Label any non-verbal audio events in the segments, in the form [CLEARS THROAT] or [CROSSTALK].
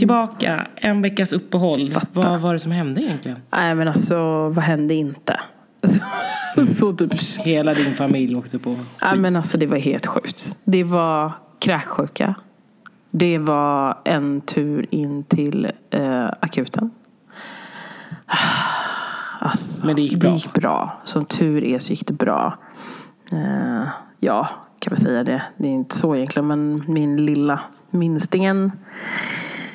tillbaka. En veckas uppehåll. Fatta. Vad var det som hände egentligen? Nej men alltså, vad hände inte? [LAUGHS] så typ... Hela din familj åkte på Nej men alltså det var helt sjukt. Det var kräksjuka. Det var en tur in till eh, akuten. [SIGHS] Alltså, Men det gick bra. Det gick bra. Som tur är så gick det bra. Eh, ja, kan man säga det. Det är inte så egentligen. Men min lilla minstingen.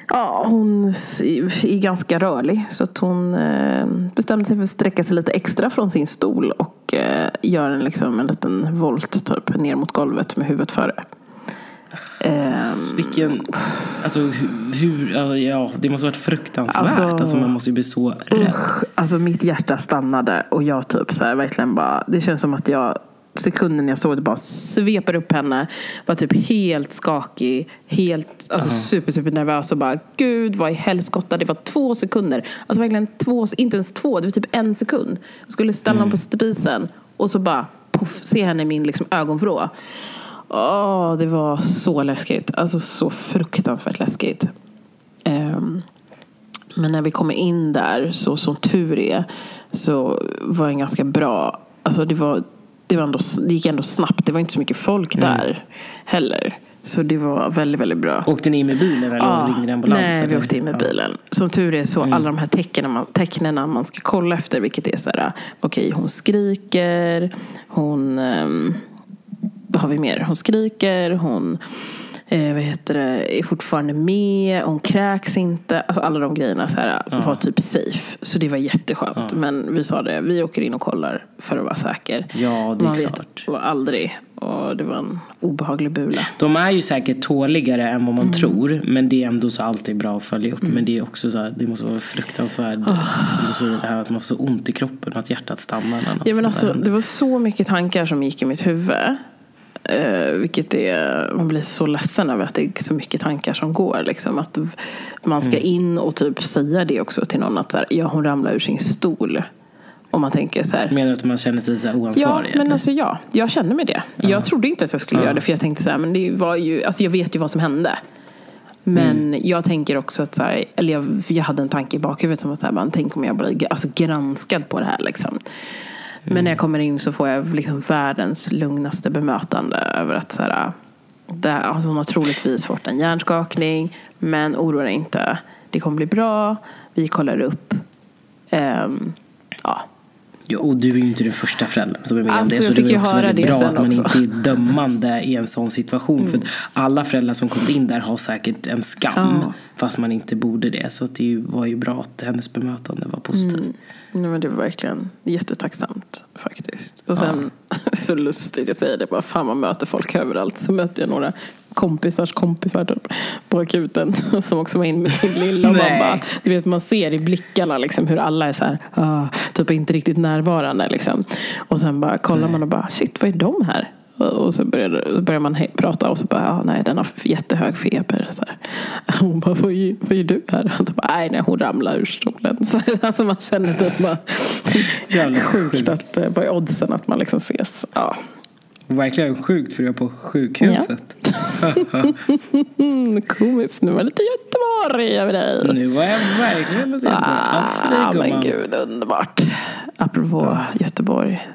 Ja, hon är ganska rörlig. Så att hon eh, bestämde sig för att sträcka sig lite extra från sin stol. Och eh, gör en, liksom, en liten volt typ ner mot golvet med huvudet före. Ehm, Vilken, alltså hur, hur ja det måste varit fruktansvärt. Alltså- Alltså, man måste ju bli så rädd. Usch, alltså mitt hjärta stannade och jag typ så här verkligen bara, det känns som att jag sekunden jag såg det bara sveper upp henne, var typ helt skakig, helt alltså super super nervös och bara gud vad i helskotta, det var två sekunder. Alltså verkligen två, inte ens två, det var typ en sekund. Jag skulle ställa honom på spisen och så bara poff, se henne i min liksom ögonvrå. Åh, det var så läskigt. Alltså så fruktansvärt läskigt. Ehm, men när vi kommer in där, så som tur är, så var det en ganska bra... Alltså det, var, det, var ändå, det gick ändå snabbt. Det var inte så mycket folk där heller. Så det var väldigt, väldigt bra. Åkte ni med bilen eller Ja, ringde ambulans? Nej, vi eller? åkte in med Ja. Mm. bilen. Som tur är så alla de här tecknen man, tecknen man ska kolla efter, vilket är så här, okej hon skriker, hon, ehm, vad har vi mer? Hon skriker, hon eh, vad heter det, är fortfarande med, hon kräks inte. Alltså alla de grejerna så här, var typ safe. Så det var jätteskönt. Men vi sa det, vi åker in och kollar för att vara säker. Ja, det är Man klart. vet aldrig. Och det var en obehaglig bula. De är ju säkert tåligare än vad man Mm. tror. Men det är ändå så alltid bra att följa upp. Men det är också så här, det måste vara fruktansvärt. Som du säger, det här att man får så ont i kroppen och att hjärtat stannar. Ja, men alltså, det var så mycket tankar som gick i mitt huvud. Eh, vilket är, man blir så ledsen över att det är så mycket tankar som går. Liksom. Att man ska Mm. in och typ säga det också till någon. Att så här, ja, hon ramlade ur sin stol. Och man tänker så här. Menar du att man känner sig så här Ja, oansvarig? men eller? alltså ja, jag kände mig det. Jag trodde inte att jag skulle Ja. göra det för jag tänkte så här, men det var ju, alltså jag vet ju vad som hände. Men Mm. jag tänker också att så här, eller jag, jag hade en tanke i bakhuvudet som var så här, man, tänk om jag blir alltså, granskad på det här liksom. Men Mm. när jag kommer in så får jag liksom världens lugnaste bemötande över att så här, det, alltså hon har troligtvis fått en hjärnskakning, men oroa dig inte, det kommer bli bra, vi kollar upp. Ja, Ja, och du är ju inte den första föräldern som är med Alltså, om det. Så jag det är också väldigt bra att man också. Mm. inte är dömande i en sån situation. För att alla föräldrar som kommer in där har säkert en skam. Ja. Fast man inte borde det. Så det var ju bra att hennes bemötande var positivt. Mm. Nej, men det var verkligen jättetacksamt faktiskt. Och sen, [LAUGHS] så lustigt, jag säger det bara, fan man möter folk överallt. Så mötte jag några kompisars kompisar typ, på akuten [LAUGHS] som också var in med sin lilla. Och man Nej. bara, du vet man ser i blickarna liksom, hur alla är så här, ah, typ inte riktigt närvarande. Liksom. Och sen bara kollar man och bara, shit vad är de här? Och- så börjar, börjar man prata och så bara, ah, nej den har jättehög feber. Så här. [LAUGHS] Hon bara, vad gör, vad gör du här? Och bara, nej, nej hon ramlade ur stolen. [LAUGHS] Så, här, alltså man känner typ bara, sjukt. att, eh, vad är oddsen att man liksom ses? Ja. Verkligen sjukt för jag är på sjukhuset. Mm, [LAUGHS] komiskt, nu var lite Göteborg över dig. Nu var jag verkligen lite Allt för dig Ah, men gud, underbart. Apropå Göteborg.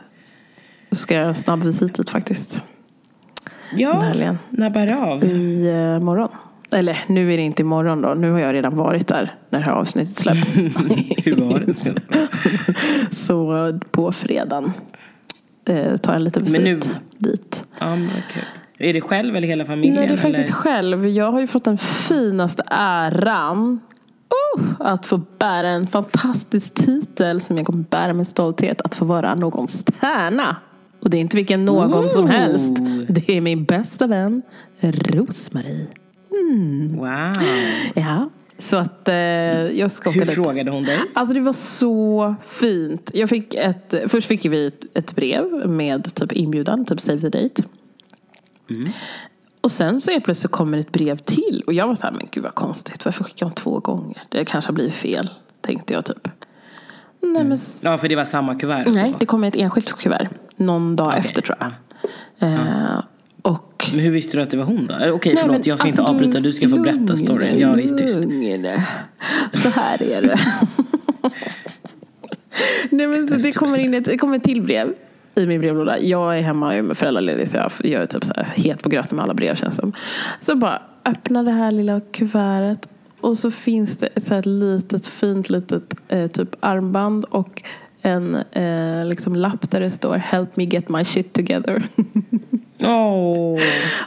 Så ska jag snabb visit dit faktiskt. Ja, helgen. nabbar av. I eh, morgon. Eller nu är det inte imorgon då. Nu har jag redan varit där när det här avsnittet släpps. [LAUGHS] Hur var det? [LAUGHS] Så på fredagen eh, tar en liten Men visit nu- dit. Ja, men kul. Är det själv eller hela familjen? Nej, det är faktiskt eller? själv. Jag har ju fått den finaste äran oh, att få bära en fantastisk titel som jag kommer bära med stolthet. Att få vara någons tärna. Och det är inte vilken någon som Ooh. helst. Det är min bästa vän Rosmarie. Wow. Ja, så att eh, jag ska åka Hur dit. frågade hon dig? Alltså det var så fint. Jag fick ett, först fick vi ett, brev med typ inbjudan, typ save the date. Och sen så är plötsligt så kommer ett brev till. Och jag var så här, men gud vad konstigt. Varför skickar hon två gånger? Det kanske har blivit fel, tänkte jag typ. Nej, men, s- Ja, för det var samma kuvert. nej så. det kommer ett enskilt kuvert. Någon dag Okej. efter tror jag. Eh, och Men hur visste du att det var hon då? Okej, Nej, förlåt, jag ska inte alltså, avbryta. Du ska få berätta lugn, storyn. Jag är tyst. lugn. Så här är det. [LAUGHS] Nej, men så det, kommer in ett, det kommer ett till brev i min brevlåda. Jag är hemma jag är med föräldraledig så jag jag är typ så här het på gröten med alla brev känns som. Så bara öppna det här lilla kuvertet och så finns det ett så här litet fint litet eh, typ armband och en eh, liksom lapp där det står Help me get my shit together. [LAUGHS] Åh.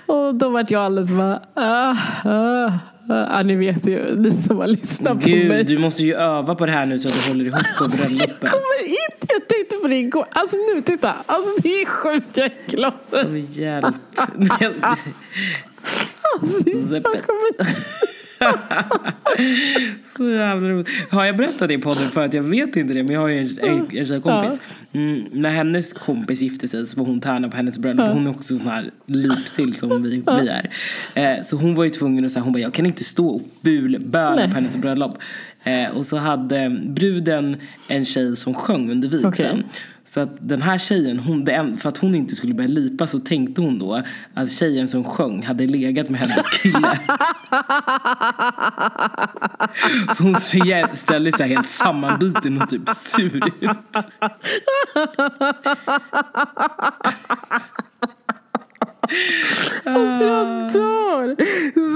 Och då vart jag alldeles bara, ah, ah, ah. Ja, ni vet ju, ni som har lyssnat på mig. Gud, du måste ju öva på det här nu så att du håller ihop på Jag bröllopet. kommer inte, jag tänkte på det igår. Alltså nu, titta. Alltså det är sjukt, jag är glad. [LAUGHS] Hjälp. Alltså, jag kommer... [LAUGHS] Så jävla roligt. Har jag berättat det i podden för att jag vet inte det men jag har ju en, en, en tjejkompis. Mm, när hennes kompis gifte sig så var hon tärna på hennes bröllop. Hon är också sån här lipsill som vi, [LAUGHS] vi är. Eh, så hon var ju tvungen att säga, hon bara jag kan inte stå och fulböla på hennes bröllop. Eh, och så hade bruden en tjej som sjöng under vigseln. Okej. Så att den här tjejen, hon, det för att hon inte skulle börja lipa så tänkte hon då att tjejen som sjöng hade legat med hennes kille. Så hon ser istället så här helt sammanbiten och typ sur ut. Alltså jag dör!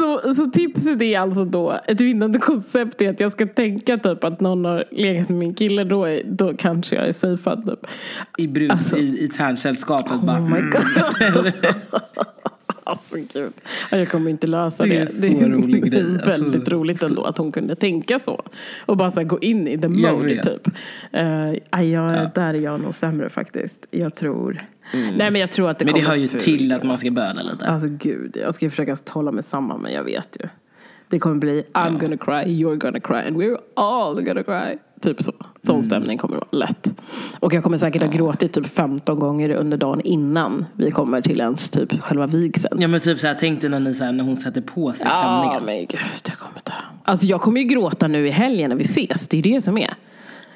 Så, så tipset är alltså då, ett vinnande koncept är att jag ska tänka typ att någon har legat med min kille, då, är, då kanske jag är safead typ. I, brud, Alltså. i, i tärnsällskapet bara. Oh my mm. [LAUGHS] god. Alltså gud. Ja, Jag kommer inte lösa Det det. är så rolig grej. [LAUGHS] Alltså- väldigt roligt ändå att hon kunde tänka så. Och bara så gå in i the Jag mode vet. typ. Uh, jag, Där är jag nog sämre faktiskt. Jag tror. Nej men jag tror att det Mm. Men det kommer hör ju till att man ska böla lite. Alltså gud, jag ska försöka hålla mig samman men jag vet ju. Det kommer bli I'm gonna cry, you're gonna cry and we're all gonna cry. Typ så. Sån Mm. stämning kommer det vara lätt. Och jag kommer säkert ha gråtit typ 15 gånger under dagen innan vi kommer till ens typ själva vigseln. Ja men typ så här, tänk dig när, ni, så här, när hon sätter på sig Ja klänningen. men gud, jag kommer dö. Alltså jag kommer ju gråta nu i helgen när vi ses, det är det som är.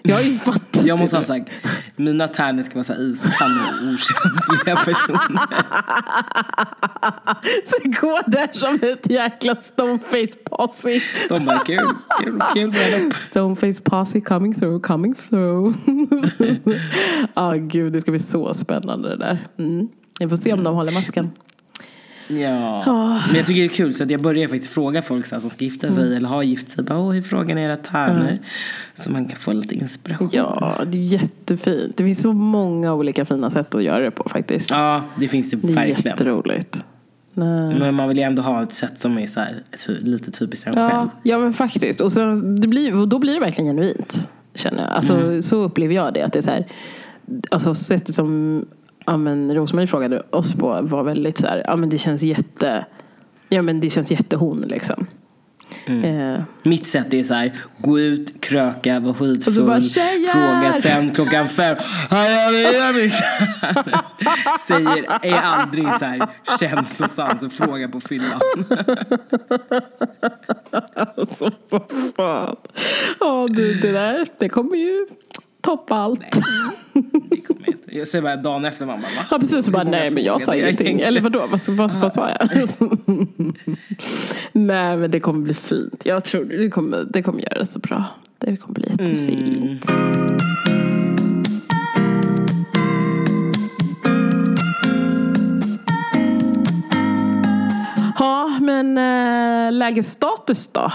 Jag har ju fattat Jag måste ha sagt, mina tärnor ska vara så iskalla och okänsliga personer. Så går där som ett jäkla stoneface posse. De bara kul, kul, kul bröllop. Stoneface posse coming through, coming through. [LAUGHS] Ja gud, det ska bli så spännande det där. Mm. Vi får se om de håller masken. Ja, men jag tycker det är kul så att jag börjar faktiskt fråga folk så här, som ska gifta sig eller har gift sig. Bara, Åh, hur frågar ni era tärnor? Så man kan få lite inspiration. Ja, det är jättefint. Det finns så många olika fina sätt att göra det på faktiskt. Ja, det finns det Det är verkligen. jätteroligt. Nej. Men man vill ju ändå ha ett sätt som är så här, lite typiskt en själv. Ja, ja men faktiskt. Och, så, det blir, och då blir det verkligen genuint. Känner jag. Alltså, Så upplever jag det. Att det är så här, alltså sättet som ja, men Rosmarie frågade oss på var väldigt så här, ja men det känns jätte, ja men det känns jättehon liksom. Eh, Mitt sätt är så här, gå ut, kröka, vara skitfull, bara, fråga sen klockan fem. Säger, är aldrig så här känslosam, så fråga på fyllan. [LAUGHS] alltså vad fan. Ja du, det där, det kommer ju toppa allt. Det kommer jag inte. Jag säger bara dagen efter, man bara va? Ja precis, så bara nej men jag sa ingenting. Eller vadå, vad, vad, vad sa jag? [LAUGHS] nej men det kommer bli fint. Jag tror det kommer, det kommer göra det så bra. Det kommer bli jättefint. Ja men äh, lägesstatus då?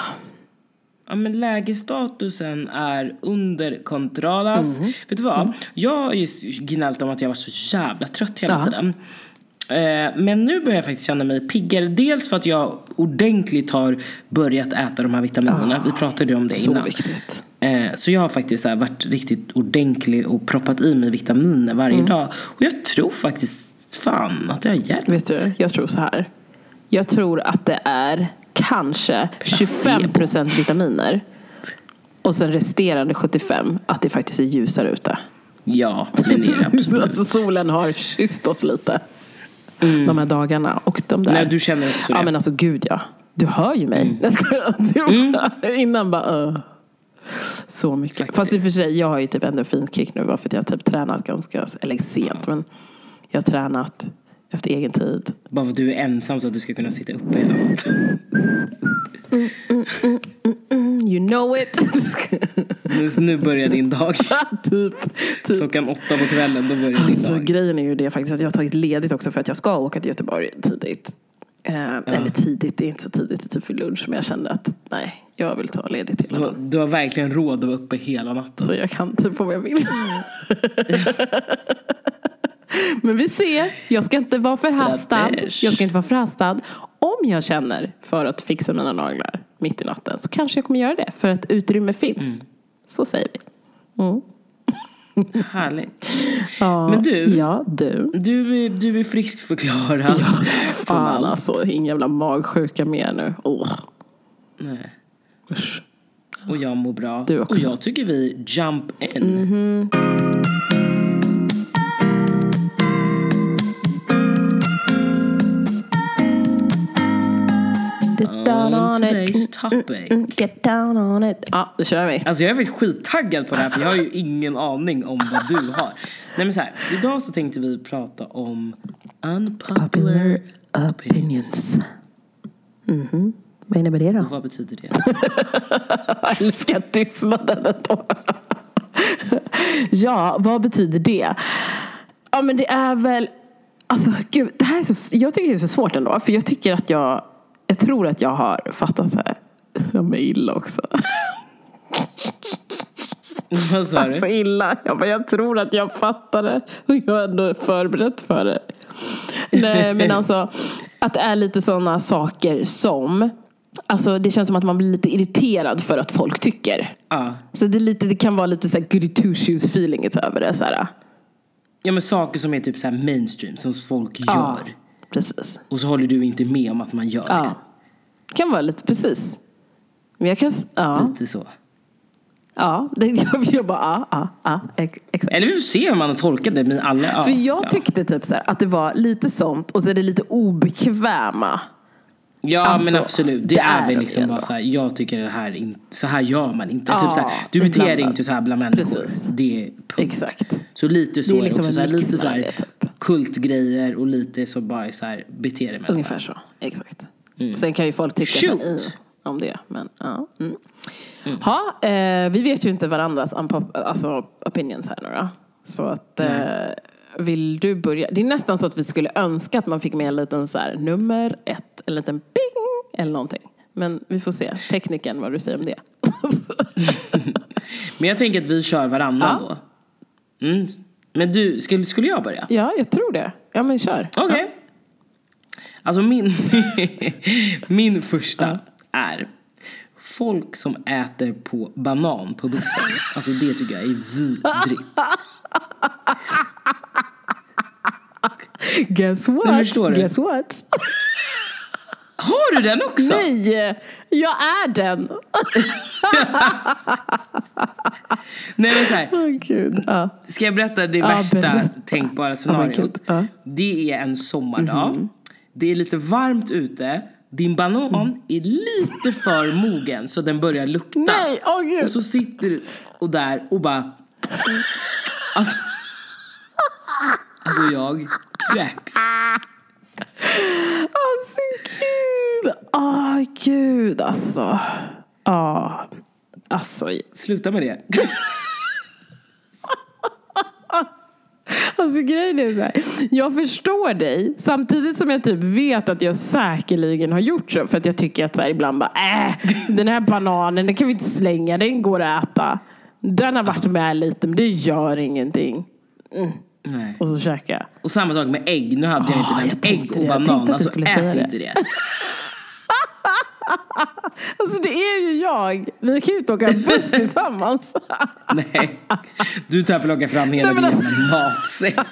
Ja men lägesstatusen är under kontrollas. Mm. Vet du vad? Jag har ju gnällt om att jag var så jävla trött hela Ja. tiden. Eh, Men nu börjar jag faktiskt känna mig piggare. Dels för att jag ordentligt har börjat äta de här vitaminerna. Vi pratade ju om det Så innan. viktigt. Eh, Så jag har faktiskt här varit riktigt ordentlig och proppat i mig vitaminer varje Mm. dag. Och jag tror faktiskt fan att det har hjälpt. Vet du, jag tror så här. Jag tror att det är kanske 25 procent vitaminer. Och sen resterande 75 att det faktiskt är ljusare ute. Ja, men det är det [LAUGHS] absolut. Alltså solen har kysst oss lite. De här dagarna. Och de där. Nej, du känner också det. Ja men alltså gud ja. Du hör ju mig. [LAUGHS] Det var- Innan bara uh. Så mycket. Faktiskt. Fast i och för sig, jag har ju typ endorfinkick nu bara för att jag har typ tränat ganska, eller sent men jag har tränat efter egen tid. Bara för att du är ensam så att du ska kunna sitta uppe hela natten. You know it! Nu, börjar din dag. [LAUGHS] typ. typ. Klockan åtta på kvällen, då börjar din Så dag. grejen är ju det faktiskt att jag har tagit ledigt också för att jag ska åka till Göteborg tidigt. Eh, Eller tidigt, det är inte så tidigt, det är typ vid lunch. Men jag kände att nej, jag vill ta ledigt hela Du, du har verkligen råd att vara uppe hela natten. Så jag kan typ om jag vill. [LAUGHS] [LAUGHS] Men vi ser. Jag ska inte vara förhastad. Jag ska inte vara förhastad. Om jag känner för att fixa mina naglar mitt i natten så kanske jag kommer göra det. För att utrymme finns. Så säger vi. Mm. [LAUGHS] Härligt. Ja, Men du- Ja, du. Du, du är friskförklarad. från [LAUGHS] Fan allt. alltså, ingen jävla magsjuka mer nu. Oh. Nej. Usch. Och jag mår bra. Du också. Och jag tycker vi jump in. Get down On on it. today's topic. Mm, Get down on it. Ja, då kör vi. Alltså jag är faktiskt skittaggad på det här för jag har ju [LAUGHS] ingen aning om vad du har. Nej men så här, idag så tänkte vi prata om unpopular opinions. Mhm. Vad innebär det då? Vad betyder det? [LAUGHS] Jag älskar tystnaden ändå. ja, vad betyder det? Ja, men det är väl... Alltså, gud, det här är så, jag tycker det är så svårt ändå. För jag tycker att jag... Jag tror att jag har fattat det här. Jag mår illa också. vad sa Så du? illa. Jag, bara, jag tror att jag fattar det. Och jag är ändå förberett för det. Nej, men alltså att det är lite sådana saker som... Alltså det känns som att man blir lite irriterad för att folk tycker. Ja. Så det, är lite, det kan vara lite så här goody two shoes feeling över det. Så här. ja men saker som är typ så här mainstream som folk Ja, gör. Precis. Och så håller du inte med om att man gör Ja. Kan vara lite, precis. Men jag kan, det. ja. Lite så. Ja, det, [LAUGHS] jag, jag bara, ja, ja, ja, ex- exakt. Eller vi får se hur man har tolkat det men alla, ja. För jag ja. tyckte typ så här, att det var lite sånt och så är det lite obekväma. Ja Alltså, men absolut, det, det är är väl liksom bara så här, jag tycker det här in, så här gör man inte. Ja, typ så här, du beter dig inte så här bland människor. Precis. Det är punkt. Exakt. Så lite så Det är är liksom också, en så här, lite så här, det, typ. Kultgrejer och lite så bara så här, bete dig med Ungefär så, exakt. Sen kan ju folk tycka Shoot. så, "Ugh", om det. Men, ja. Mm. Ha, eh, vi vet ju inte varandras unpop- alltså, opinions här nu då. Så att, eh, vill du börja? Det är nästan så att vi skulle önska att man fick med en liten så här, nummer ett, en liten bing eller någonting. Men vi får se, tekniken, vad du säger om det. [LAUGHS] [LAUGHS] Men jag tänker att vi kör varannan Ja. då. Mm. Men du, skulle, skulle jag börja? ja, jag tror det. Ja, men kör. Okej. Alltså min, [LAUGHS] min första är folk som äter på banan på bussen. Alltså det tycker jag är vidrigt. [LAUGHS] Guess what? Du? Guess what? Har du den också? Nej, jag är den. Nej men så här, Åh gud. Ja. Ska jag berätta det Ja, värsta berätta. tänkbara scenariot? Mhm. Det är en sommardag. Det är lite varmt ute. Din banan är lite för mogen så den börjar lukta. Nej, åh Och gud. så sitter du och där och bara... Alltså, alltså jag kräks. Alltså gud. Åh gud alltså. Ja. Alltså, Sluta med det. [LAUGHS] alltså grejen är så här. Jag förstår dig. Samtidigt som jag typ vet att jag säkerligen har gjort så. För att jag tycker att så här, ibland bara äh, den här bananen den kan vi inte slänga. Den går att äta. Den har varit med lite men det gör ingenting. Nej. Och så käkar jag. Och samma sak med ägg. Nu hade jag inte nämnt jag ägg och det. Jag banan. Alltså ät det. inte det. [LAUGHS] Alltså det är ju jag. Vi kan ju inte åka buss [LAUGHS] tillsammans. Nej. Du tar plocka fram hela din alltså- matsäck. [LAUGHS]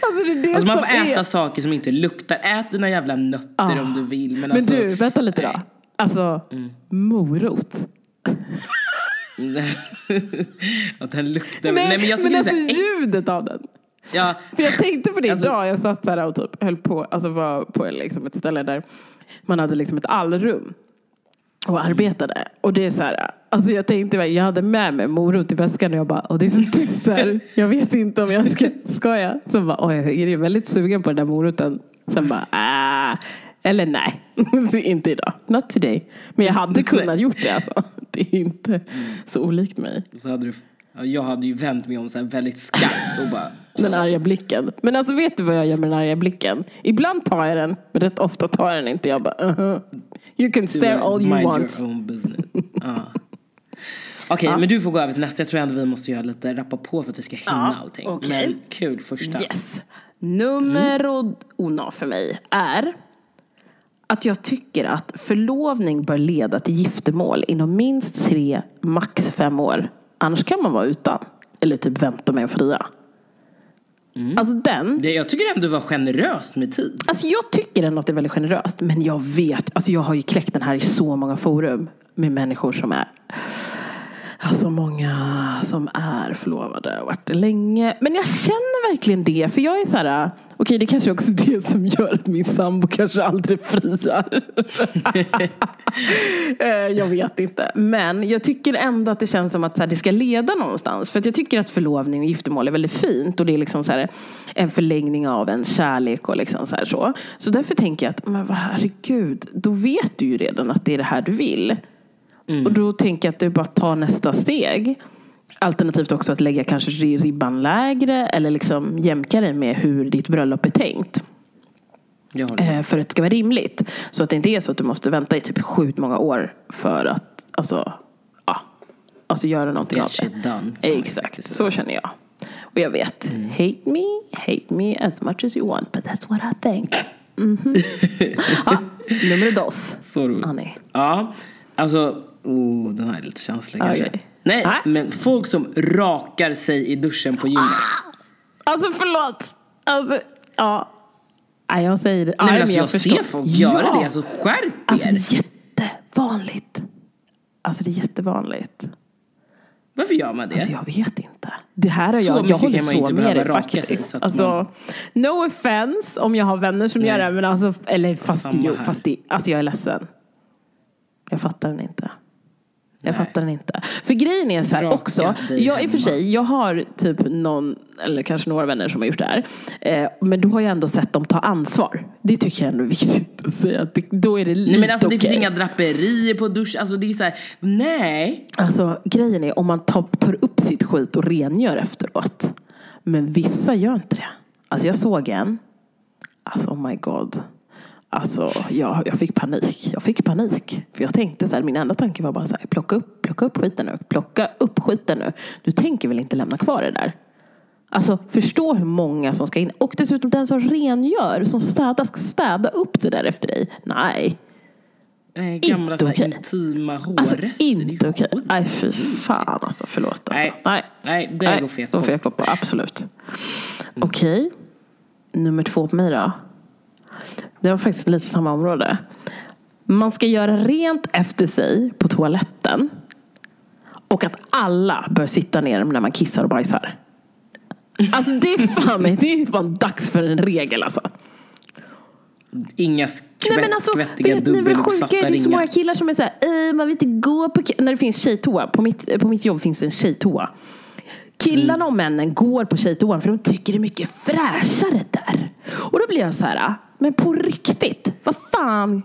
Alltså det är det Alltså man som får äta är... saker som inte luktar. Ät dina jävla nötter om du vill. Men, Men alltså, du, vänta lite då. Alltså, morot. [LAUGHS] att den luktar. Nej, Nej, men jag men det alltså så här, ljudet av den. ja, För jag tänkte på det Alltså- idag. Jag satt så här och typ höll på, alltså var på liksom ett ställe där man hade liksom ett allrum. och arbetade. Och det är så här, alltså jag tänkte, jag hade med mig morot i väskan och jag bara, och det är så tyst här. Jag vet inte om jag ska, [LAUGHS] ska jag? Så bara, oj, jag är väldigt sugen på den där moroten. Sen bara, ah, eller nej, [LAUGHS] inte idag. Not today. Men jag hade kunnat gjort det alltså. Det är inte så olikt mig. Så hade du, ja, jag hade ju vänt mig om så väldigt skarpt och bara [LAUGHS] Den arga blicken. Men alltså vet du vad jag gör med den arga blicken? Ibland tar jag den, men rätt ofta tar jag den inte. Jag bara, uh-huh. You can stare all you mind want. your own business. [LAUGHS] Ja. Okej, men du får gå över till nästa. Jag tror ändå vi måste göra lite rappa på för att vi ska hinna Ja, allting. okej. Men kul första. Yes. Numero uno för mig är att jag tycker att förlovning bör leda till giftermål inom minst tre, max fem år. Annars kan man vara utan. Eller typ vänta med att fria. Alltså den. Det, jag tycker ändå du var generös med tid. Alltså jag tycker ändå att det är väldigt generöst. Men jag vet, alltså jag har ju kläckt den här i så många forum. Med människor som är Alltså många som är förlovade och varit det länge. Men jag känner verkligen det. För jag är så här, okej det kanske också är det som gör att min sambo kanske aldrig friar. [LAUGHS] Eh, jag vet inte. Men jag tycker ändå att det känns som att så här, det ska leda någonstans. För att jag tycker att förlovning och giftermål är väldigt fint. Och det är liksom så här, en förlängning av en kärlek och liksom så, så. Så därför tänker jag att, men herregud, då vet du ju redan att det är det här du vill. Och då tänker jag att du bara tar nästa steg. Alternativt också att lägga kanske ribban lägre eller liksom jämka dig med hur ditt bröllop är tänkt. Eh, för att det ska vara rimligt. Så att det inte är så att du måste vänta i typ sjukt många år för att alltså, ja, alltså göra någonting Get av det. done. ju Exakt, så känner jag. Och jag vet, hate me, hate me as much as you want, but that's what I think. [LAUGHS] Mhm. ja, nummer dos. Så roligt. Annie. Ja, alltså, oh, den här är lite känslig Okej. kanske. Nej, Nej. men folk som rakar sig i duschen på gymmet. Alltså förlåt. Alltså, ja. Nej, jag säger det. Nej, men alltså, jag jag ser folk göra Ja. det, alltså skärp Alltså er! det är jättevanligt. Alltså det är jättevanligt. Varför gör man det? Alltså jag vet inte. Det här är Så jag, jag håller så med dig sig, faktiskt. att Alltså, man- no offense om jag har vänner som gör Nej. det. Men alltså, eller fast, jo, fast det, alltså jag är ledsen. Jag fattar den inte. Jag fattar den inte. För grejen är så här Raka också. Jag i och för sig, jag har typ någon, eller kanske några vänner som har gjort det här. Eh, men då har jag ändå sett dem ta ansvar. Det tycker jag ändå är [LAUGHS] viktigt att säga. Att det, då är det lite Nej men alltså det finns inga draperier på dusch, alltså det är så här, nej. Alltså grejen är om man tar, tar upp sitt skit och rengör efteråt. Men vissa gör inte det. Alltså jag såg en. Alltså oh my god. Alltså jag, jag fick panik. Jag fick panik. För jag tänkte så här, min enda tanke var bara så här, plocka upp, plocka upp skiten nu. Plocka upp skiten nu. Du tänker väl inte lämna kvar det där? Alltså förstå hur många som ska in. Och dessutom den som rengör, som städar, ska städa upp det där efter dig. Nej. nej gamla Inte okej. intima Alltså hårrester. är inte okej. skit. Nej fy fan alltså. Förlåt alltså. Nej. Nej. Nej, det Nej, går då på. Absolut. Okej. Nummer två på mig då. Det var faktiskt lite samma område. Man ska göra rent efter sig på toaletten. Och att alla bör sitta ner när man kissar och bajsar. Alltså det är fan, mig- det är fan dags för en regel alltså. Inga Nej skvätt, men alltså, skvättiga vet ni vad det sjuka är? Det är så många ringar. killar som är såhär, "Eh, man vill inte gå på ki-" när det finns tjejtoa. På mitt, på mitt jobb finns det en tjejtoa. Killarna och männen går på tjejtoan för de tycker det är mycket fräschare där. Och då blir jag så här, men på riktigt, vad fan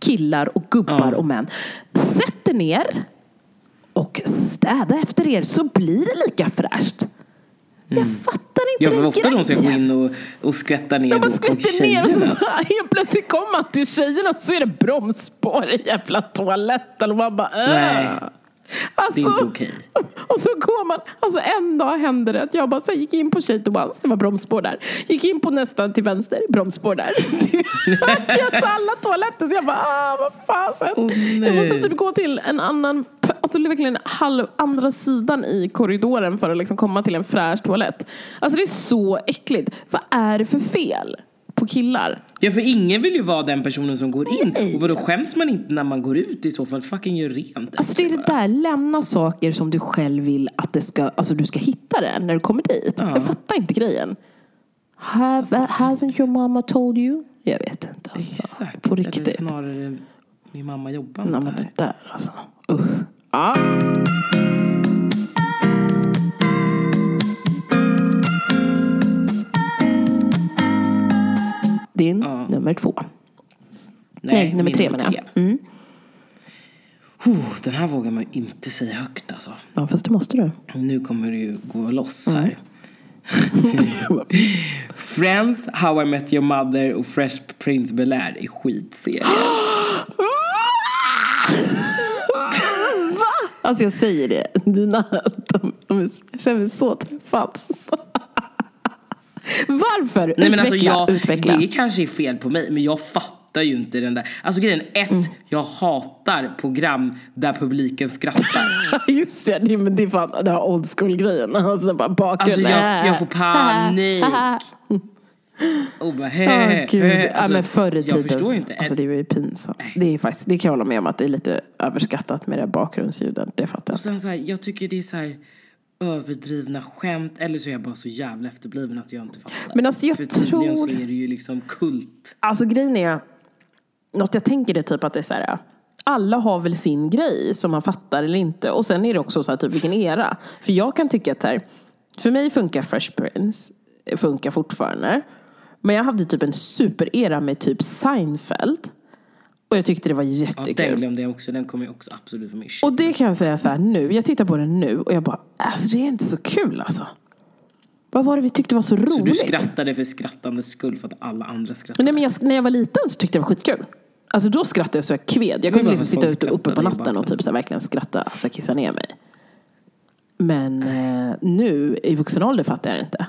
killar och gubbar Ja. och män. Sätt er ner och städa efter er så blir det lika fräscht. Jag fattar inte Ja för den ofta de ska gå grejen. in och, och skvätta ner på skvätter ner och så bara, helt plötsligt kommer man till tjejerna och så är det bromsspår i jävla toaletten och man bara äh. Nej, Alltså, det är inte okej. Och så går man, alltså en dag hände det att jag bara så gick in på tjejtoan, det var bromsspår där. Gick in på nästan till vänster, bromsspår där. [LAUGHS] jag tar alla toaletter, jag bara ah vad fasen. Åh, jag måste typ gå till en annan, alltså verkligen halv, andra sidan i korridoren för att liksom komma till en fräsch toalett. Alltså det är så äckligt. Vad är det för fel på killar? Ja för ingen vill ju vara den personen som går in. Nej. Och vadå skäms man inte när man går ut i så fall? Fucking gör rent Alltså det är det bara. där, lämna saker som du själv vill att det ska, alltså du ska hitta det när du kommer dit. Ja. Jag fattar inte grejen. Have, hasn't your mama told you? Jag vet inte alltså. Exakt. På Eller riktigt. snarare Min mamma jobbar Nej med men det där alltså. Usch. Ja. Nummer två. Nej, nummer min tre menar jag. Mm. Oh, den här vågar man ju inte säga högt alltså. Ja fast det måste du. Nu kommer det ju gå loss Mm. här. [LAUGHS] Friends, How I Met Your Mother och Fresh Prince Bel-Air är skitserier. [GASPS] Alltså jag säger det, dina, de, de, jag känner mig så träffad. Varför? Nej, men utveckla, alltså jag, utveckla. Det kanske är fel på mig, men jag fattar ju inte den där. Alltså grejen, ett, Mm. jag hatar program där publiken skrattar. [LAUGHS] Just det, det, men det är fan den här old school grejen. Alltså bara bakgrund. Alltså jag, jag får [LAUGHS] panik. Och bara he, gud. he. ja, Alltså, men förr i Jag förstår tiden, inte. alltså det var ju pinsamt. Det är faktiskt, det kan jag hålla med om att det är lite överskattat med det bakgrundsljuden. Det fattar jag. Och sen så här, jag tycker det är så här överdrivna skämt. Eller så är jag bara så jävla efterbliven att jag inte fattar. Men alltså jag För tror- så är det ju liksom kult. Alltså grejen är, något jag tänker är typ att det är så här. Alla har väl sin grej som man fattar eller inte. Och sen är det också så här, typ vilken era. För jag kan tycka att här, för mig funkar Fresh Prince, funkar fortfarande. Men jag hade typ en superera med typ Seinfeld. Och jag tyckte det var Ja, jättekul. den glömde jag också. Den kommer också absolut på min. Och det kan jag säga så här nu, jag tittar på den nu och jag bara, alltså det är inte så kul alltså. Vad var det vi tyckte var så Så du roligt? skrattade för skrattandets skull för att alla andra skrattade? Nej, men jag, när jag var liten så tyckte jag det var skitkul. Alltså då skrattade jag så jag kved. Jag kunde liksom sitta ute uppe på natten och typ så här, verkligen skratta så jag kissade ner mig. Men eh, nu i vuxen ålder fattar jag det inte.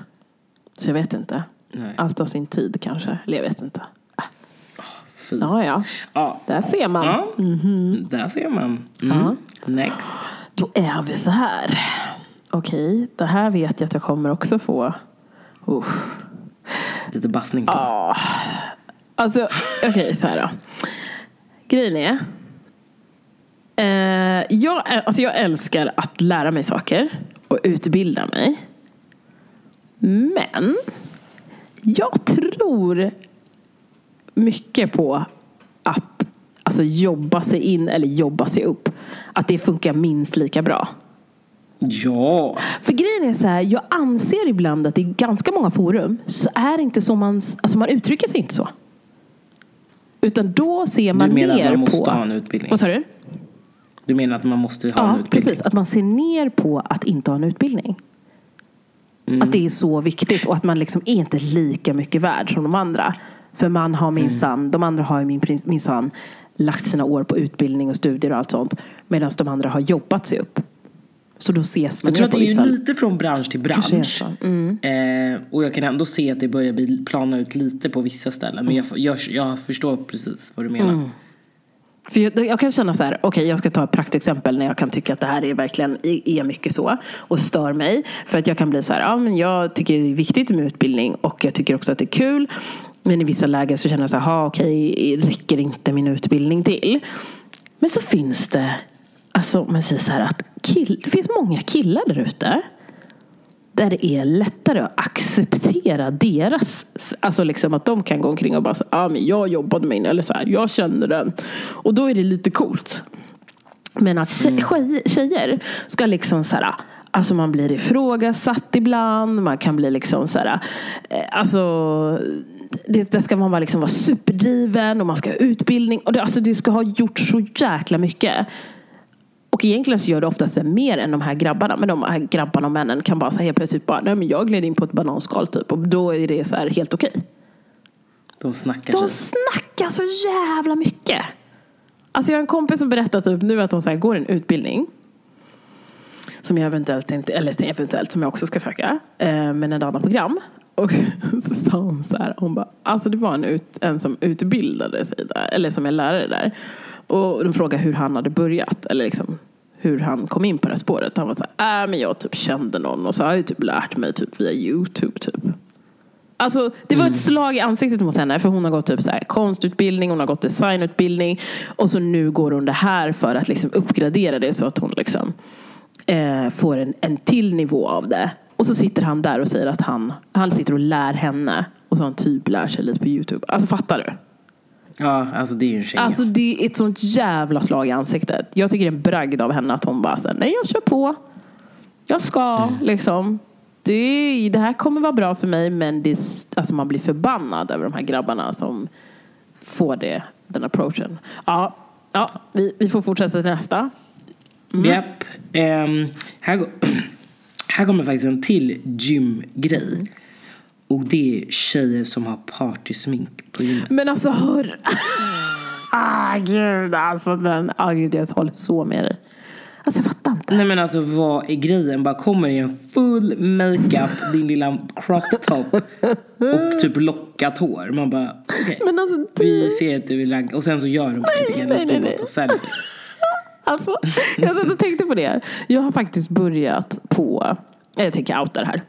Så jag vet inte. Nej. Allt av sin tid kanske. Eller jag vet inte. Fy. Ja, ja. Ja. Där ser man. Ja, där ser man. Mm. Next. Då är vi så här. Okej, det här vet jag att jag kommer också få. Uff. Lite bassning på. Alltså, okej så här då. Grejen är. Eh, jag, alltså jag älskar att lära mig saker och utbilda mig. Men jag tror mycket på att alltså, jobba sig in eller jobba sig upp. Att det funkar minst lika bra. Ja. För grejen är så här, jag anser ibland att i ganska många forum så är det inte så man, alltså man uttrycker sig inte så. Utan då ser man Du menar att man måste på... ha en utbildning? Vad sa du? Du menar att man måste ha en Ja, utbildning? precis. Att man ser ner på att inte ha en utbildning. Mm. Att det är så viktigt och att man liksom är inte lika mycket värd som de andra. För man har minsann, Mm. de andra har ju min- minsann lagt sina år på utbildning och studier och allt sånt. Medan de andra har jobbat sig upp. Så då ses man Jag tror att det är vissa. lite från bransch till bransch. Mm. Eh, och jag kan ändå se att det börjar bli, plana ut lite på vissa ställen. Men jag, jag, jag förstår precis vad du menar. Mm. För jag, jag kan känna så här, okej jag ska ta ett praktexempel när jag kan tycka att det här är verkligen är mycket så och stör mig. För att jag kan bli så här, ja men jag tycker det är viktigt med utbildning och jag tycker också att det är kul. Men i vissa lägen så känner jag så här, okej räcker inte min utbildning till? Men så finns det, alltså man säger så här att kill, det finns många killar där ute där det är lättare att acceptera deras, alltså liksom att de kan gå omkring och bara säga, ah, men jag jobbade med den, eller så här, jag kände den. Och då är det lite coolt. Men att tje- tjej, tjejer ska liksom så här, alltså man blir ifrågasatt ibland, man kan bli liksom så här, eh, alltså det, det ska man bara liksom vara superdriven och man ska ha utbildning och det, alltså du ska ha gjort så jäkla mycket. Och egentligen så gör det oftast mer än de här grabbarna. Men de här grabbarna och männen kan bara så här helt plötsligt bara, nej men jag gled in på ett bananskal typ. Och då är det så här helt okej. De snackar De sig. snackar så jävla mycket. Alltså jag har en kompis som berättar typ nu att de så går en utbildning. Som jag eventuellt inte, eller eventuellt som jag också ska söka. Eh, men ett annat program. Och [LAUGHS] så sa hon så här, hon bara, alltså det var en, ut, en som utbildade sig där, eller som är lärare där. Och de frågade hur han hade börjat, eller liksom hur han kom in på det här spåret. Han var så här, äh men jag typ kände någon och så har jag typ lärt mig typ via YouTube typ. Alltså det var ett slag i ansiktet mot henne för hon har gått typ så här, konstutbildning, hon har gått designutbildning och så nu går hon det här för att liksom uppgradera det så att hon liksom eh, får en, en till nivå av det. Och så sitter han där och säger att han, han sitter och lär henne och så han typ lär sig lite på YouTube. Alltså fattar du? Ja, alltså det är ju en tjej. Alltså det är ett sånt jävla slag i ansiktet. Jag tycker det är en bragd av henne att hon bara säger nej jag kör på. Jag ska Mm. liksom. Det, det här kommer vara bra för mig men det, alltså man blir förbannad över de här grabbarna som får det, den approachen. Ja, ja vi, vi får fortsätta till nästa. Mm. Japp. Här, går- [CLEARS THROAT] här kommer faktiskt en till gymgrej. Och det är tjejer som har partysmink på gymmet. Men alltså hör. [LAUGHS] ah gud alltså den. Ah gud jag håller så med dig. Alltså jag fattar inte. Nej men alltså vad är grejen? Bara kommer i en full makeup, din lilla crop top och typ lockat hår. Man bara okej. Men alltså du. Vi ser att du vill ragga. Och sen så gör de nej, nej, bara nej. och selfies. [LAUGHS] Alltså, jag satt och tänkte på det. Jag har faktiskt börjat på, jag tänker outa det här.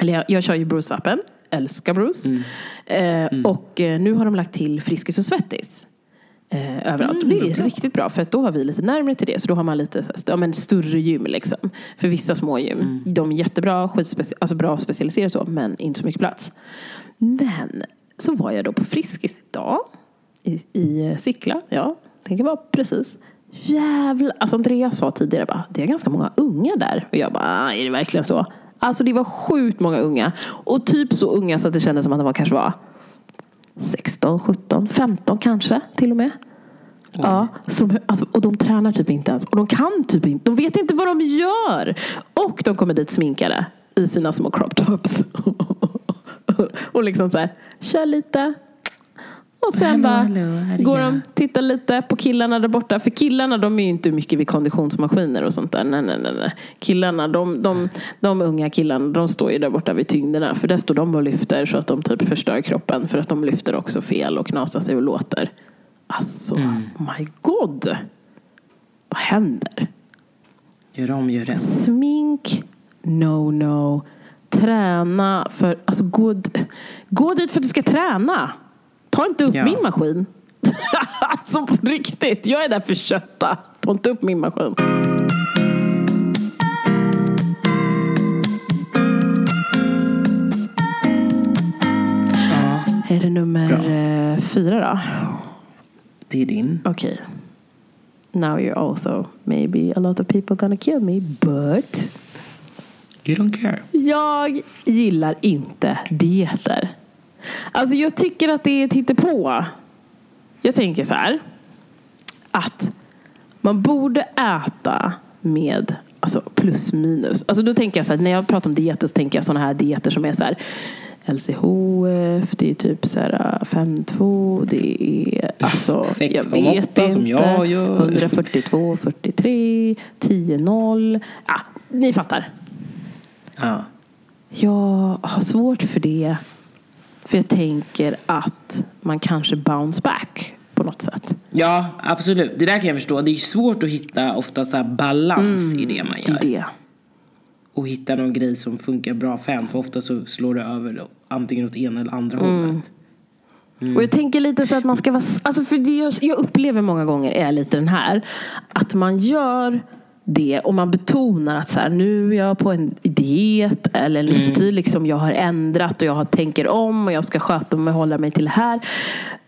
Eller jag, jag kör ju Bruce-appen, älskar Bruce. Eh, Och eh, nu har de lagt till Friskis och Svettis. Eh, överallt. och det är riktigt bra för att då har vi lite närmare till det. Så då har man lite så här, ja, men större gym liksom. För vissa små gym. De är jättebra, skitspeci- alltså bra specialiserade så, men inte så mycket plats. Men så var jag då på Friskis idag. I, i eh, Sickla, ja. Tänker bara precis. Jävlar, alltså Andreas sa tidigare bara, det är ganska många unga där. Och jag bara, "Ah, är det verkligen så? Alltså det var sjukt många unga. Och typ så unga så att det kändes som att var kanske var 16, 17, 15 kanske till och med. Ja, som, alltså, och de tränar typ inte ens. Och de kan typ inte. De vet inte vad de gör. Och de kommer dit sminkade i sina små crop tops. [LAUGHS] och liksom så här, kör lite. Och sen Hallå, bara hallå, går de, tittar lite på killarna där borta. För killarna de är ju inte mycket vid konditionsmaskiner och sånt där. Nej, nej, nej. nej. Killarna, de, de, de unga killarna, de står ju där borta vid tyngderna. För där står de och lyfter så att de typ förstör kroppen. För att de lyfter också fel och knasar sig och låter. Alltså, my god. Vad händer? Gör om, gör rätt. Smink, no no. Träna för, alltså gå, gå dit för att du ska träna. Ta inte upp Ja. min maskin. [LAUGHS] alltså på riktigt, jag är där för kötta. Ta inte upp min maskin. Är det nummer Bra. eh, fyra då? det är din. Okej. Now you're also maybe a lot of people gonna kill me but You don't care. Jag gillar inte dieter. Alltså jag tycker att det är ett hittepå. Jag tänker så här. Att man borde äta med alltså plus minus. Alltså då tänker jag så här, när jag pratar om dieter så tänker jag sådana här dieter som är så här LCHF, det är typ så här 5-2, det är alltså, jag 16, vet 8 inte. som jag gör. 142, 43, 10-0. Ah, ni fattar. Ja. Jag har svårt för det. För jag tänker att man kanske bounce back på något sätt. ja, absolut. Det där kan jag förstå. Det är svårt att hitta ofta så här balans i det man Det gör. det. Och hitta någon grej som funkar bra för en. För ofta så slår det över antingen åt ena eller andra Mm. hållet. Och jag tänker lite så att man ska vara... Alltså för det jag, jag upplever många gånger är lite den här. Att man gör det och man betonar att så här, nu är jag på en diet eller en livsstil. Liksom jag har ändrat och jag tänker om och jag ska sköta mig och hålla mig till det här.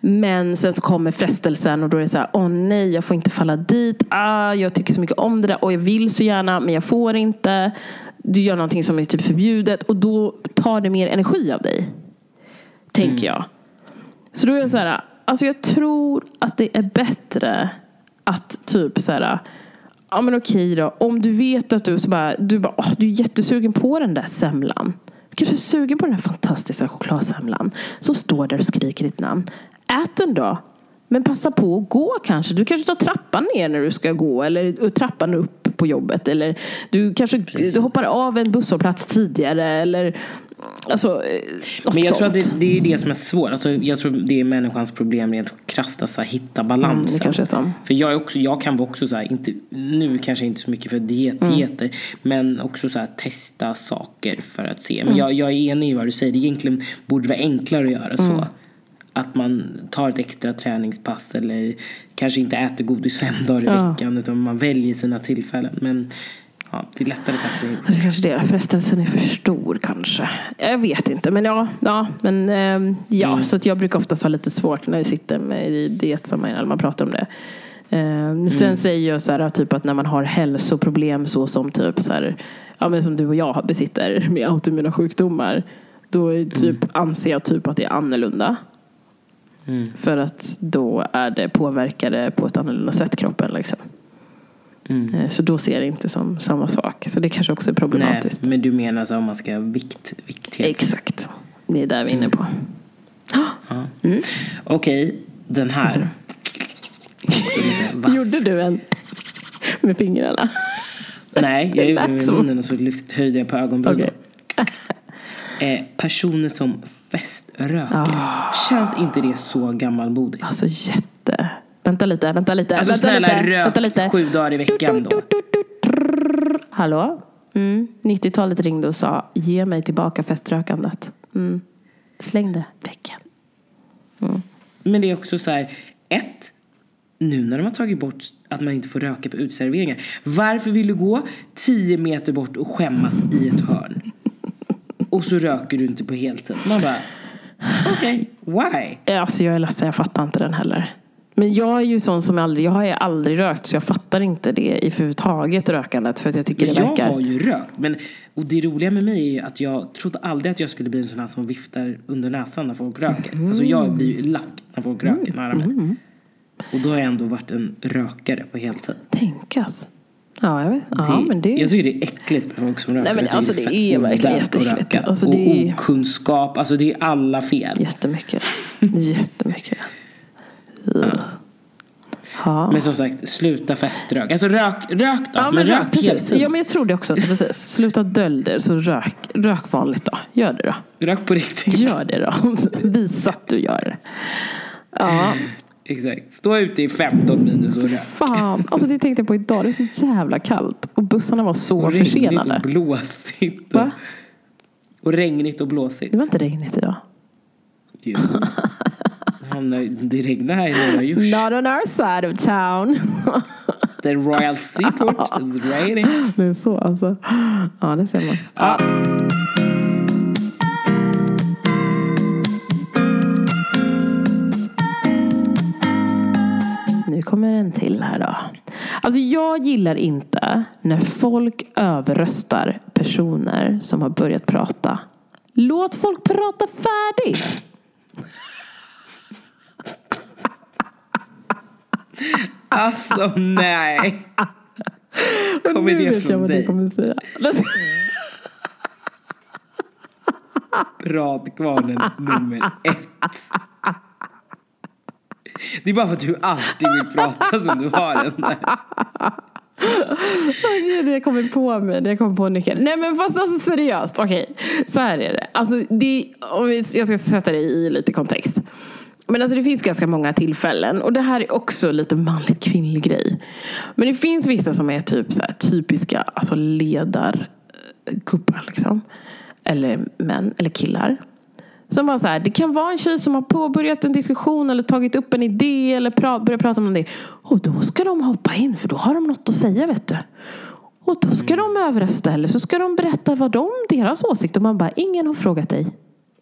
Men sen så kommer frestelsen och då är det så här, åh nej jag får inte falla dit. Ah, jag tycker så mycket om det där och jag vill så gärna men jag får inte. Du gör någonting som är typ förbjudet och då tar det mer energi av dig. Tänker jag. Så då är jag så här, alltså jag tror att det är bättre att typ så här, ja men okej då, om du vet att du så bara, du bara, åh, du är jättesugen på den där semlan. Du kanske är sugen på den här fantastiska chokladsemlan. Så står där och skriker ditt namn. Ät den då. Men passa på att gå kanske. Du kanske tar trappan ner när du ska gå eller trappan upp på jobbet. Eller du kanske du hoppar av en busshållplats tidigare. Eller alltså, eh, Men jag tror sånt. att det, det är det som är svårt. Alltså, jag tror det är människans problem rent krasst att hitta balansen. Mm, det. För jag, är också, jag kan vara också så här, inte, nu kanske inte så mycket för diet, Mm. dieter, men också så här, testa saker för att se. Mm. Men jag, jag är enig i vad du säger, det egentligen borde vara enklare att göra Mm. så. Att man tar ett extra träningspass eller kanske inte äter godis fem dagar i Ja. veckan utan man väljer sina tillfällen. Men Ja, det är lättare sagt än gjort. Det är kanske det. Frestelsen är för stor kanske. Jag vet inte. Men ja, ja, men, ehm, ja Mm. så att jag brukar oftast ha lite svårt när jag sitter med i dietsammanhang när man pratar om det. Sen Mm. säger jag så här, typ att när man har hälsoproblem så som typ så här, ja, men som du och jag besitter med autoimmuna sjukdomar. Då är typ, anser jag typ att det är annorlunda. Mm. För att då är det påverkade på ett annorlunda sätt kroppen. Liksom. Mm. Eh, Så då ser jag det inte som samma sak. Så det kanske också är Nej, problematiskt. men du menar så om man ska vikt, vikthets... Exakt. Det är där vi är inne på. Ja. [GASPS] Okej, den här. [LAUGHS] Vass. Gjorde du en med fingrarna? [LAUGHS] Nej, jag gjorde med munnen och så lyft, höjde jag på ögonbrynen. Okej. [LAUGHS] Eh, personer som feströker. Ah. Känns inte det så gammalmodigt? Alltså jätte... Vänta lite, vänta lite. Alltså vänta snälla, lite, rök vänta lite. sju dagar i veckan då. Hallå? Mm. 90-talet ringde och sa ge mig tillbaka feströkandet. Mm. Släng det väggen. Men det är också så här, ett, nu när de har tagit bort att man inte får röka på uteserveringar. Varför vill du gå 10 meter bort och skämmas i ett hörn? Och så röker du inte på heltid. Man bara, okej, why? Alltså jag är ledsen, jag fattar inte den heller. Men jag är ju sån som aldrig, jag har ju aldrig rökt så jag fattar inte det i överhuvudtaget rökandet för att jag tycker Men det jag verkar... har ju rökt. Men, och det roliga med mig är ju att jag trodde aldrig att jag skulle bli en sån här som viftar under näsan när folk röker. Alltså jag blir ju lack när folk röker nära mig. Och då har jag ändå varit en rökare på heltid. Tänkas. Ja, jag vet. Ja, Det- men det... Jag tycker det är äckligt med folk som röker. Nej, men Jag tycker alltså, är det är verkligen jätteäckligt. Alltså, och det är- okunskap. Alltså det är alla fel. Jättemycket. Jättemycket. Ja. Men som sagt, sluta feströk. Alltså rök, rök då. Ja, men, rök precis. heltid. Ja, men jag tror det också. Att, precis. Sluta dölj det, så rök, rök vanligt då. Gör det då. Rök på riktigt. Gör det då. [LAUGHS] Visa att du gör det. Ja, Exakt. Stå ute i 15 minus och rök. fan. Alltså det tänkte jag på idag. Det är så jävla kallt. Och bussarna var så Och försenade. och blåsigt. Va? Och regnigt och blåsigt. Det var inte regnigt idag. Jo. Det regnar här i norra Djurs. Not on our side of town. The Royal Seaport [LAUGHS] is raining. Det är så alltså. Ja, det ser man. Ja. Nu kommer en till här då. Alltså jag gillar inte när folk överröstar personer som har börjat prata. Låt folk prata färdigt. Alltså nej. Kommer det vet jag från vad du dig? kommer säga. Pratkvarnen nummer ett. Det är bara för att du alltid vill prata som du har den där. Det jag kommer på mig. Det jag kommer på nyckeln. Nej men fast alltså seriöst. Okej, så här är det. Alltså, det om jag ska sätta det i lite kontext. Men alltså det finns ganska många tillfällen. Och det här är också lite manlig kvinnlig grej. Men det finns vissa som är typ så här, typiska alltså ledargubbar eh, liksom. Eller män, eller killar. Som bara så här, det kan vara en tjej som har påbörjat en diskussion eller tagit upp en idé eller pra- börjat prata om det. Och då ska de hoppa in för då har de något att säga vet du. Och då ska de överrösta eller så ska de berätta vad de, deras åsikt. Och man bara, ingen har frågat dig.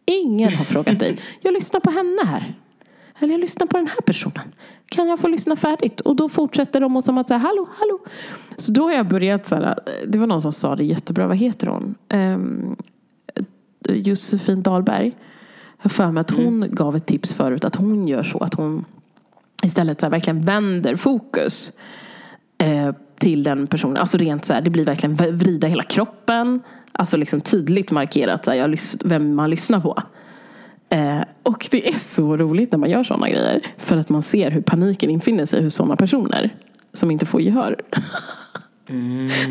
Ingen har frågat dig. Jag lyssnar på henne här. Eller jag lyssnar på den här personen. Kan jag få lyssna färdigt? Och då fortsätter de och som att säga hallå, hallå. Så då har jag börjat så här, det var någon som sa det jättebra, vad heter hon? Um, Josefin Dahlberg. Jag för mig att hon gav ett tips förut att hon gör så att hon istället så här verkligen vänder fokus eh, till den personen. Alltså rent så här, det blir verkligen vrida hela kroppen. Alltså liksom tydligt markerat så här, jag vem man lyssnar på. Eh, och det är så roligt när man gör sådana grejer. För att man ser hur paniken infinner sig hos sådana personer som inte får gehör.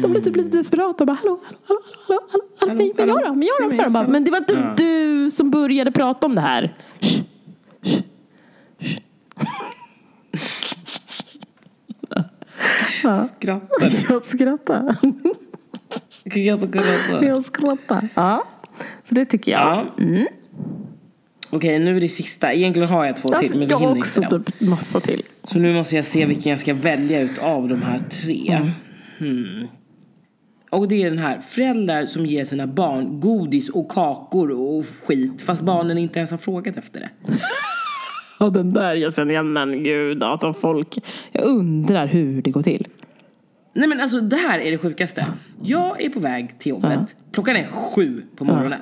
De blir typ lite desperata bara hallå, hallå, hallå, hallå, hallå, hallå, men, men jag då, men jag då, jag då. Bara, hallå. Men det var inte Ja. du som började prata om det här. Shh, shh, shh. Skrattar du? Jag skrattar. Skratta, skratta. Jag skrattar. Ja, så det tycker jag. Ja. Mm. Okej, nu är det sista. Egentligen har jag två till, Alltså, men vi jag har hinner också inte typ massa till. Så nu måste jag se vilken jag ska välja ut av de här tre. Mm. Hmm. Och det är den här, föräldrar som ger sina barn godis och kakor och skit fast barnen inte ens har frågat efter det. Och den där jag känner igen, men gud alltså folk. Jag undrar hur det går till. Nej men alltså det här är det sjukaste. Jag är på väg till jobbet, klockan är sju på morgonen.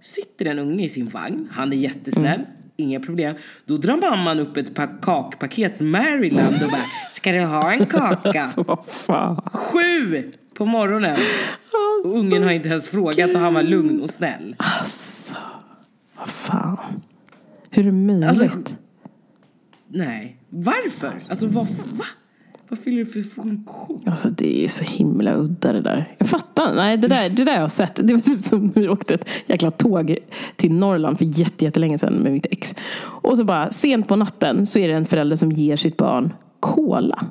Sitter en unge i sin vagn, han är jättesnäll, inga problem. Då drar mamman upp ett pa- kakpaket Maryland och bara Ska du ha en kaka? [LAUGHS] Så vad fan. Sju på morgonen! Och ungen har inte ens frågat och han var lugn och snäll. Alltså, vad fan. Hur är det möjligt? Alltså, Nej, varför? Alltså vad, va? Vad fyller det för funktion? Alltså det är så himla udda det där. Jag fattar. Nej, det där, det där har jag sett. Det var typ som när vi åkte ett jäkla tåg till Norrland för jätte- jättelänge sedan med mitt ex. Och så bara sent på natten så är det en förälder som ger sitt barn cola.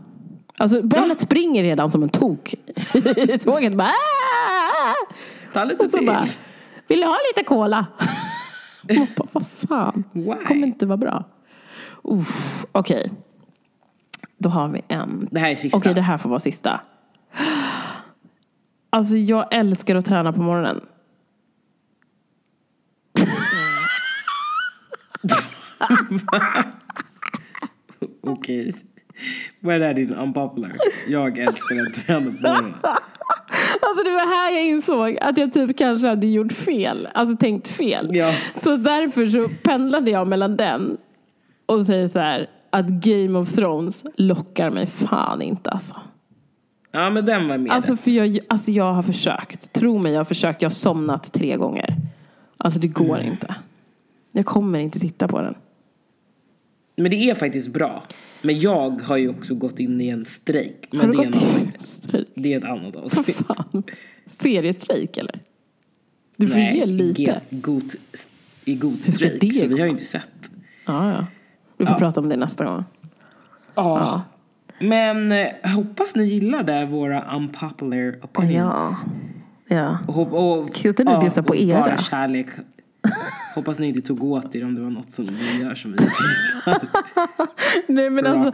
Alltså barnet springer redan som en tok i [LAUGHS] tåget. Bara, "Ah!" Ta lite och så till. bara, vill du ha lite cola? [LAUGHS] Bara, vad fan. Why? kommer inte vara bra. Okej. Då har vi en. Det här är sista. Okej, det här får vara sista. Alltså jag älskar att träna på morgonen. [LAUGHS] Okej. Vad är din unpopular? Jag älskar att träna på morgonen. Alltså det var här jag insåg att jag typ kanske hade gjort fel. Alltså tänkt fel. Ja. Så därför så pendlade jag mellan den och säger så här att Game of Thrones lockar mig fan inte alltså. Ja men den var med. Alltså för jag, alltså jag har försökt. Tro mig, jag har försökt. Jag har somnat tre gånger. Alltså det går Mm. inte. Jag kommer inte titta på den. Men det är faktiskt bra. Men jag har ju också gått in i en strejk. Men Har du det, är en gått annan, i strejk? det är ett annat avsnitt. fan? Seriestrejk eller? Du får ge lite. god, i god strejk. det Så vi har ju inte sett. Ja, ja. Du får prata om det nästa gång. Ja. Men eh, hoppas ni gillade våra unpopular opinions. Ja. Och, hop- och, Kul att ni bjussar på och era. Bara kärlek. Hoppas ni inte tog åt er om det var något som vi gör som vi. [LAUGHS] Nej men alltså.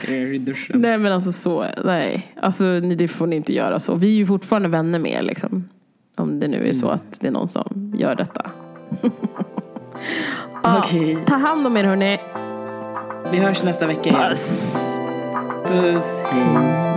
Nej men alltså så, nej. Alltså ni- det får ni inte göra så. Vi är ju fortfarande vänner med er liksom. Om det nu är så att det är någon som gör detta. [LAUGHS] Ja, Okej. Ta hand om er hörni. Vi hörs nästa vecka igen. Puss. Puss. Hej.